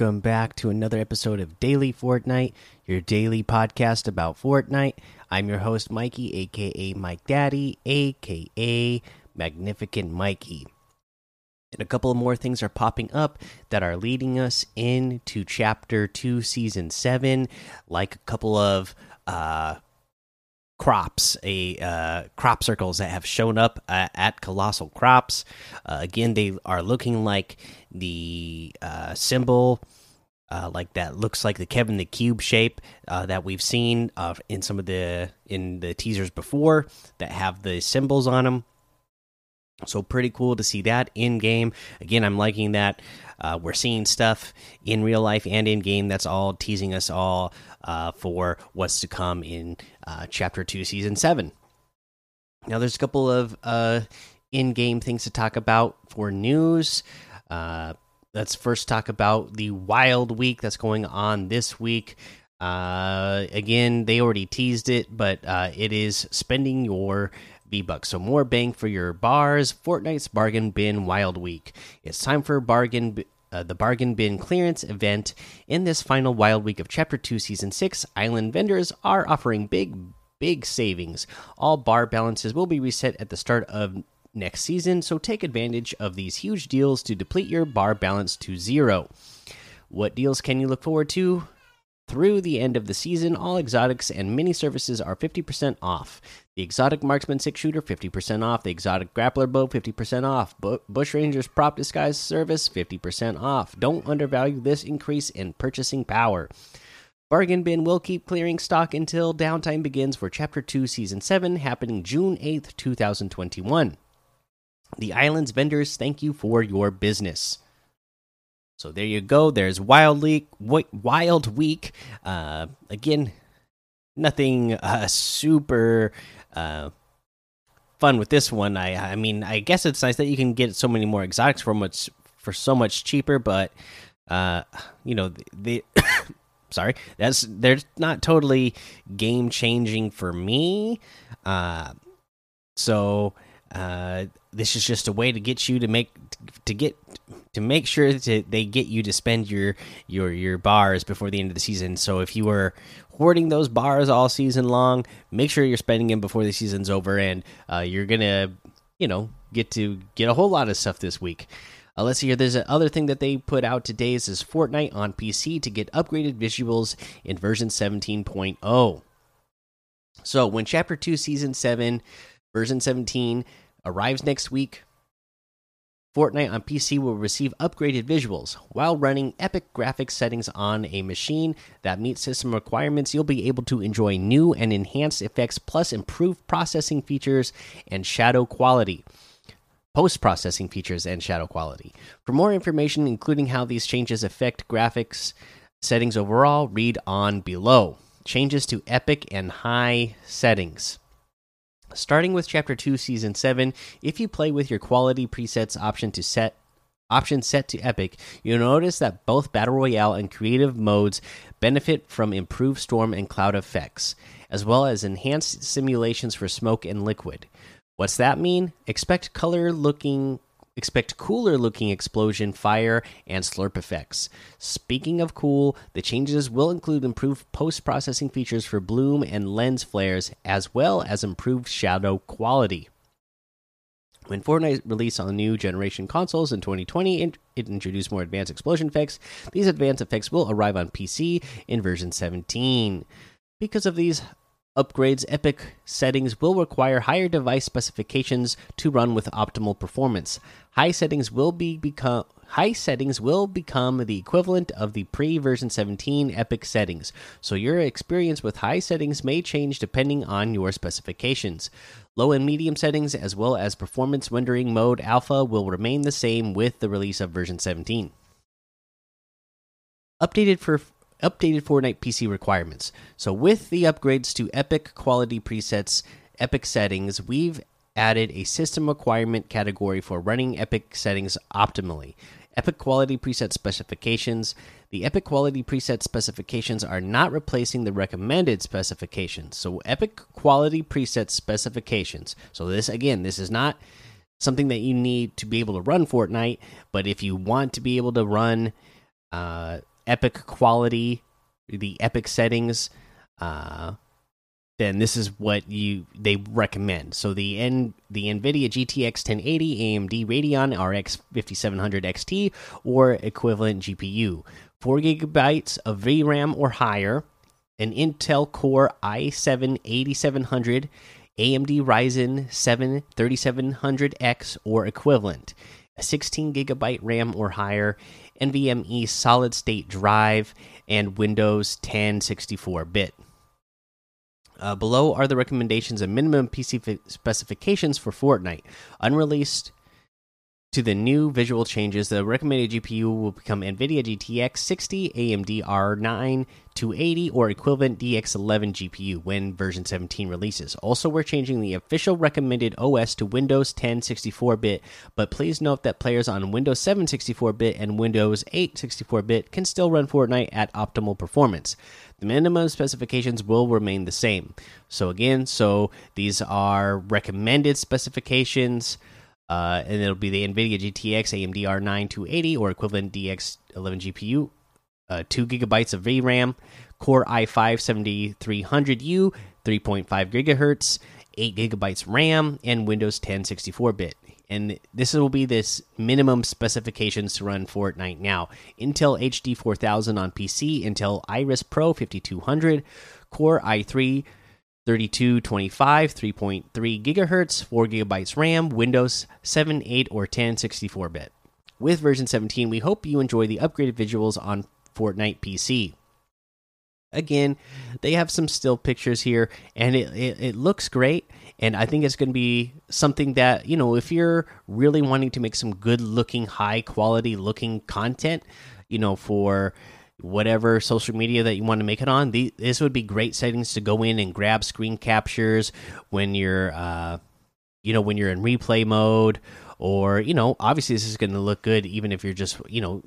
Welcome back to another episode of Daily Fortnite, your daily podcast about Fortnite. I'm your host, Mikey, aka Mike Daddy, aka Magnificent Mikey. And a couple of more things are popping up that are leading us into Chapter 2, Season 7, like a couple of uh, crops, a uh, crop circles that have shown up uh, at Colossal Crops. Uh, again, they are looking like the uh, symbol. Uh, like that looks like the Kevin the Cube shape uh, that we've seen in some of the in the teasers before that have the symbols on them. So pretty cool to see that in game. Again, I'm liking that. Uh, we're seeing stuff in real life and in game that's all teasing us all uh, for what's to come in uh, Chapter 2, Season 7. Now, there's a couple of uh, in game things to talk about for news. Uh, let's first talk about the Wild Week that's going on this week. Uh, again, they already teased it, but it is spending your V Bucks. So more bang for your bars. Fortnite's Bargain Bin Wild Week. It's time for bargain. Uh, the bargain bin clearance event in this final wild week of chapter 2 season 6 island vendors are offering big big savings all bar balances will be reset at the start of next season so take advantage of these huge deals to deplete your bar balance to zero what deals can you look forward to through the end of the season, all exotics and mini services are 50% off. The exotic marksman six shooter 50% off. The exotic grappler bow 50% off. Bushranger's prop disguise service 50% off. Don't undervalue this increase in purchasing power. Bargain Bin will keep clearing stock until downtime begins for Chapter 2, Season 7, happening June 8th, 2021. The island's vendors thank you for your business. So there you go. There's Wild Week. Wild Week. Uh, again, nothing uh, super uh, fun with this one. I I mean, I guess it's nice that you can get so many more exotics for much for so much cheaper, but uh, you know the. sorry, that's they're not totally game changing for me. Uh, so uh, this is just a way to get you to make to get to make sure that they get you to spend your your your bars before the end of the season. So if you were hoarding those bars all season long, make sure you're spending them before the season's over, and uh, you're gonna you know get to get a whole lot of stuff this week. Uh, let's see here. There's another thing that they put out today is this Fortnite on PC to get upgraded visuals in version 17.0. So when Chapter Two, Season Seven, version 17 arrives next week, Fortnite on PC will receive upgraded visuals. While running epic graphics settings on a machine that meets system requirements, you'll be able to enjoy new and enhanced effects plus improved processing features and shadow quality. Post processing features and shadow quality. For more information, including how these changes affect graphics settings overall, read on below. Changes to epic and high settings. Starting with chapter 2 season 7, if you play with your quality presets option to set option set to epic, you'll notice that both battle royale and creative modes benefit from improved storm and cloud effects, as well as enhanced simulations for smoke and liquid. What's that mean? Expect color looking Expect cooler looking explosion, fire, and slurp effects. Speaking of cool, the changes will include improved post processing features for bloom and lens flares, as well as improved shadow quality. When Fortnite released on new generation consoles in 2020, it introduced more advanced explosion effects. These advanced effects will arrive on PC in version 17. Because of these upgrades, Epic settings will require higher device specifications to run with optimal performance. High settings will be become high settings will become the equivalent of the pre-version 17 Epic settings. So your experience with high settings may change depending on your specifications. Low and medium settings as well as performance rendering mode alpha will remain the same with the release of version 17. Updated for updated Fortnite PC requirements. So with the upgrades to Epic quality presets, Epic settings, we've added a system requirement category for running Epic settings optimally. Epic quality preset specifications. The Epic quality preset specifications are not replacing the recommended specifications. So, Epic quality preset specifications. So, this again, this is not something that you need to be able to run Fortnite, but if you want to be able to run uh, epic quality, the epic settings, uh, then this is what you they recommend. So the N the NVIDIA GTX 1080, AMD Radeon RX 5700 XT, or equivalent GPU, four gigabytes of VRAM or higher, an Intel Core i7 8700, AMD Ryzen 7 3700X or equivalent, 16 gigabyte RAM or higher, NVMe solid state drive, and Windows 10 64 bit. Uh, below are the recommendations and minimum PC specifications for Fortnite. Unreleased to the new visual changes, the recommended GPU will become NVIDIA GTX 60, AMD R9 280, or equivalent DX11 GPU when version 17 releases. Also, we're changing the official recommended OS to Windows 10 64 bit, but please note that players on Windows 7 64 bit and Windows 8 64 bit can still run Fortnite at optimal performance. The minimum specifications will remain the same. So, again, so these are recommended specifications. Uh, and it'll be the NVIDIA GTX AMD R9 280 or equivalent DX11 GPU, uh, 2 gigabytes of VRAM, Core i5 7300U, 3.5 gigahertz, 8 gigabytes RAM, and Windows 10 64 bit. And this will be this minimum specifications to run Fortnite now. Intel HD 4000 on PC, Intel Iris Pro 5200, Core i3 3225, 3.3 gigahertz, 4 gigabytes RAM, Windows 7, 8, or 10 64 bit. With version 17, we hope you enjoy the upgraded visuals on Fortnite PC. Again, they have some still pictures here, and it, it, it looks great. And I think it's going to be something that, you know, if you're really wanting to make some good looking, high quality looking content, you know, for whatever social media that you want to make it on. This would be great settings to go in and grab screen captures when you're, uh, you know, when you're in replay mode, or you know, obviously this is going to look good even if you're just, you know,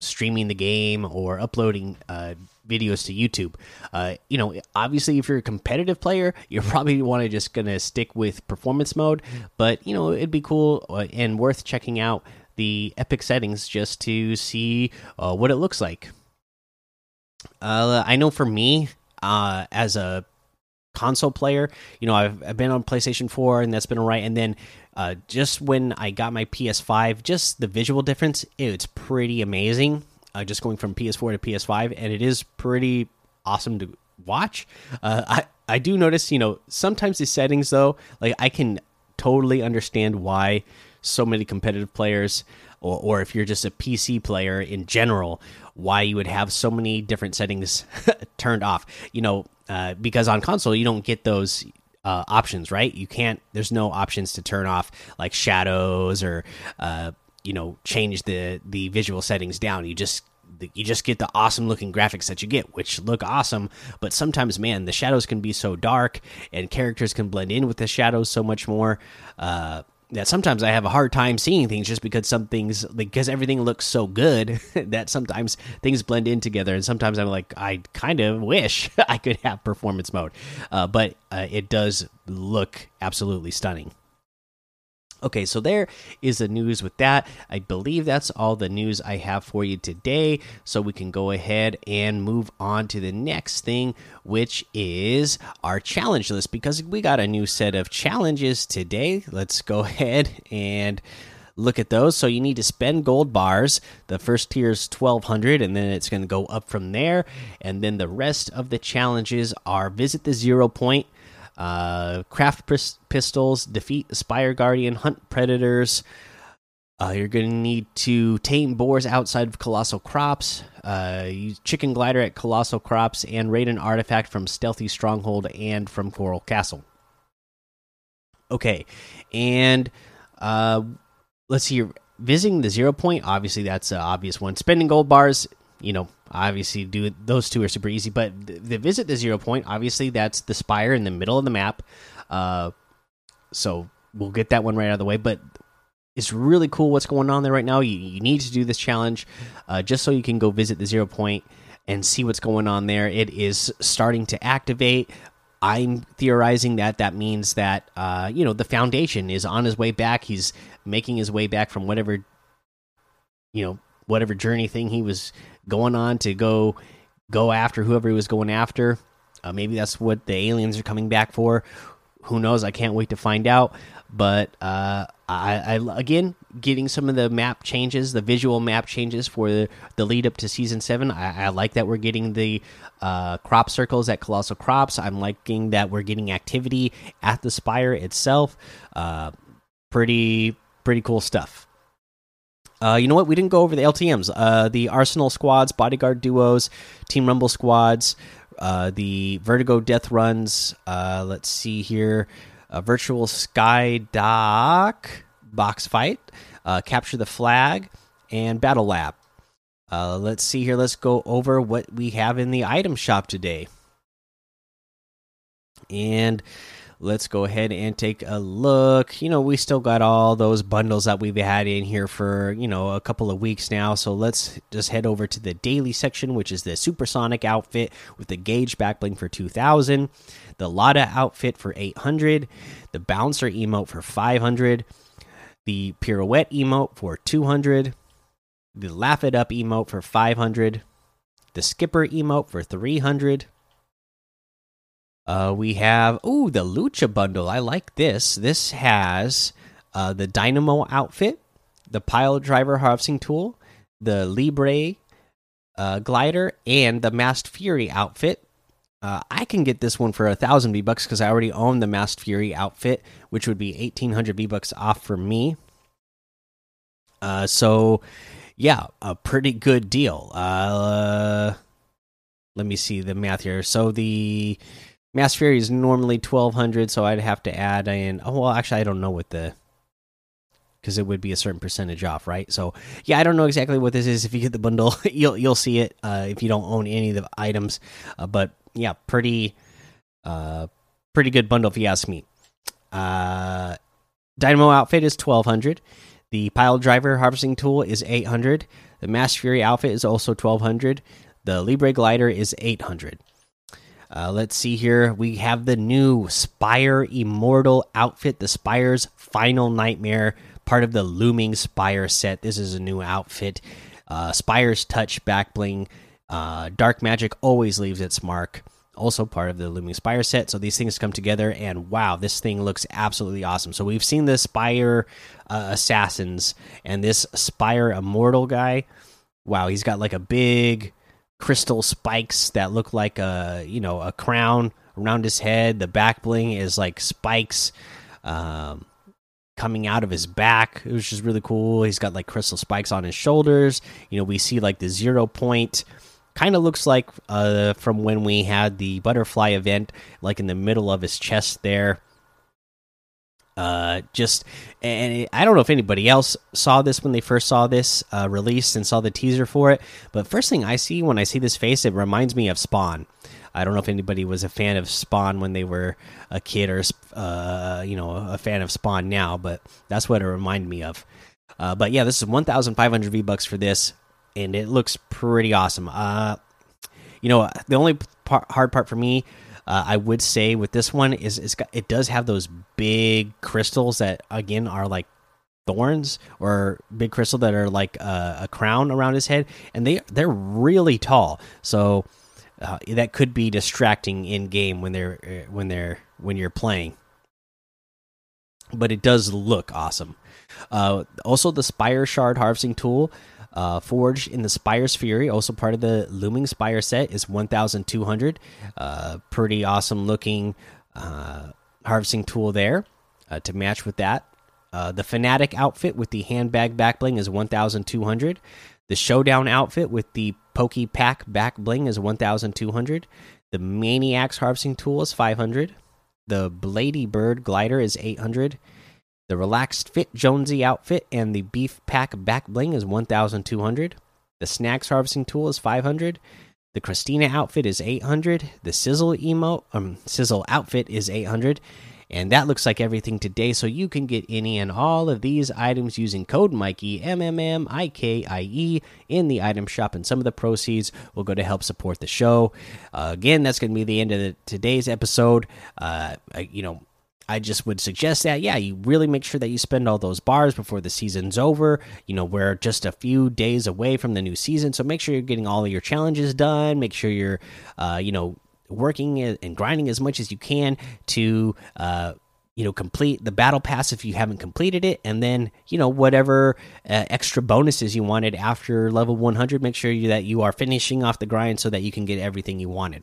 streaming the game or uploading uh, videos to YouTube. Uh, you know, obviously, if you're a competitive player, you're probably want to just gonna stick with performance mode. But you know, it'd be cool uh, and worth checking out the Epic settings just to see uh, what it looks like. Uh, I know for me, uh, as a console player, you know, I've, I've been on PlayStation 4 and that's been alright. And then uh, just when I got my PS5, just the visual difference, it's pretty amazing. Uh, just going from PS4 to PS5, and it is pretty awesome to watch. Uh, I I do notice, you know, sometimes the settings though, like I can totally understand why so many competitive players or, or if you're just a PC player in general, why you would have so many different settings turned off. You know, uh, because on console you don't get those uh, options, right? You can't. There's no options to turn off like shadows or uh, you know change the the visual settings down. You just you just get the awesome looking graphics that you get, which look awesome. But sometimes, man, the shadows can be so dark, and characters can blend in with the shadows so much more. Uh, that sometimes I have a hard time seeing things just because some things because everything looks so good that sometimes things blend in together and sometimes I'm like I kind of wish I could have performance mode, uh, but uh, it does look absolutely stunning. Okay, so there is the news with that. I believe that's all the news I have for you today. So we can go ahead and move on to the next thing, which is our challenge list because we got a new set of challenges today. Let's go ahead and look at those. So you need to spend gold bars. The first tier is 1200 and then it's going to go up from there. And then the rest of the challenges are visit the zero point uh, craft pistols, defeat Spire Guardian, hunt predators. Uh, you're going to need to tame boars outside of Colossal Crops, uh, use Chicken Glider at Colossal Crops, and raid an artifact from Stealthy Stronghold and from Coral Castle. Okay, and uh, let's see. Visiting the zero point, obviously that's an obvious one. Spending gold bars, you know, obviously do those two are super easy. But the, visit the zero point, obviously that's the spire in the middle of the map. Uh, so we'll get that one right out of the way. But it's really cool what's going on there right now. You, you need to do this challenge uh, just so you can go visit the zero point and see what's going on there. It is starting to activate. I'm theorizing that that means that uh, you know the foundation is on his way back. He's making his way back from whatever you know whatever journey thing he was going on to go go after whoever he was going after. Uh, maybe that's what the aliens are coming back for. Who knows? I can't wait to find out. But uh, I, I, again getting some of the map changes, the visual map changes for the, the lead up to season seven. I, I like that we're getting the uh, crop circles at Colossal Crops. I'm liking that we're getting activity at the Spire itself. Uh, pretty pretty cool stuff. Uh, you know what? We didn't go over the LTMs. Uh, the Arsenal squads, bodyguard duos, Team Rumble squads, uh, the Vertigo death runs. Uh, let's see here. A virtual sky dock box fight, uh, capture the flag, and battle lab. Uh, let's see here. Let's go over what we have in the item shop today. And let's go ahead and take a look. You know, we still got all those bundles that we've had in here for, you know, a couple of weeks now. So let's just head over to the daily section, which is the supersonic outfit with the gauge backbling for 2000, the Lada outfit for 800, the bouncer emote for 500, the pirouette emote for 200, the laugh it up emote for 500, the skipper emote for 300 uh, we have oh the Lucha bundle. I like this. This has uh, the Dynamo outfit, the Pile Driver harvesting tool, the Libre uh, glider, and the Masked Fury outfit. Uh, I can get this one for a thousand V bucks because I already own the Masked Fury outfit, which would be eighteen hundred V bucks off for me. Uh, so yeah, a pretty good deal. Uh, let me see the math here. So the Masked Fury is normally twelve hundred, so I'd have to add in. Oh well, actually, I don't know what the because it would be a certain percentage off, right? So yeah, I don't know exactly what this is. If you get the bundle, you'll you'll see it. Uh, if you don't own any of the items, uh, but yeah, pretty uh, pretty good bundle if you ask me. Uh, Dynamo outfit is twelve hundred. The pile driver harvesting tool is eight hundred. The Masked Fury outfit is also twelve hundred. The Libre glider is eight hundred. Uh, let's see here. We have the new Spire Immortal outfit, the Spire's Final Nightmare, part of the Looming Spire set. This is a new outfit. Uh, Spire's Touch back bling. Uh, Dark Magic always leaves its mark. Also part of the Looming Spire set. So these things come together, and wow, this thing looks absolutely awesome. So we've seen the Spire uh, Assassins and this Spire Immortal guy. Wow, he's got like a big crystal spikes that look like a you know a crown around his head. The back bling is like spikes um, coming out of his back, which is really cool. He's got like crystal spikes on his shoulders. You know, we see like the zero point. Kind of looks like uh, from when we had the butterfly event, like in the middle of his chest there uh just and i don't know if anybody else saw this when they first saw this uh released and saw the teaser for it but first thing i see when i see this face it reminds me of spawn. I don't know if anybody was a fan of spawn when they were a kid or uh you know a fan of spawn now but that's what it reminded me of. Uh but yeah this is 1500 v bucks for this and it looks pretty awesome. Uh you know the only part, hard part for me uh, I would say with this one is it's got, it does have those big crystals that again are like thorns or big crystal that are like a, a crown around his head, and they they're really tall. So uh, that could be distracting in game when they're uh, when they're when you're playing. But it does look awesome. Uh, also, the Spire Shard harvesting tool uh, forged in the Spire's Fury, also part of the Looming Spire set, is 1,200. Uh, pretty awesome looking uh, harvesting tool there uh, to match with that. Uh, the Fanatic outfit with the handbag back bling is 1,200. The Showdown outfit with the Pokey Pack back bling is 1,200. The Maniacs harvesting tool is 500. The Blady Bird glider is 800. The relaxed fit Jonesy outfit and the beef pack back bling is 1200. The snacks harvesting tool is 500. The Christina outfit is 800. The sizzle emo um sizzle outfit is 800. And that looks like everything today. So you can get any and all of these items using code Mikey M M M I K I E in the item shop, and some of the proceeds will go to help support the show. Uh, again, that's going to be the end of the, today's episode. Uh, you know, I just would suggest that, yeah, you really make sure that you spend all those bars before the season's over. You know, we're just a few days away from the new season, so make sure you're getting all of your challenges done. Make sure you're, uh, you know, working and grinding as much as you can to, uh, you know, complete the battle pass if you haven't completed it, and then you know whatever uh, extra bonuses you wanted after level 100. Make sure you, that you are finishing off the grind so that you can get everything you wanted.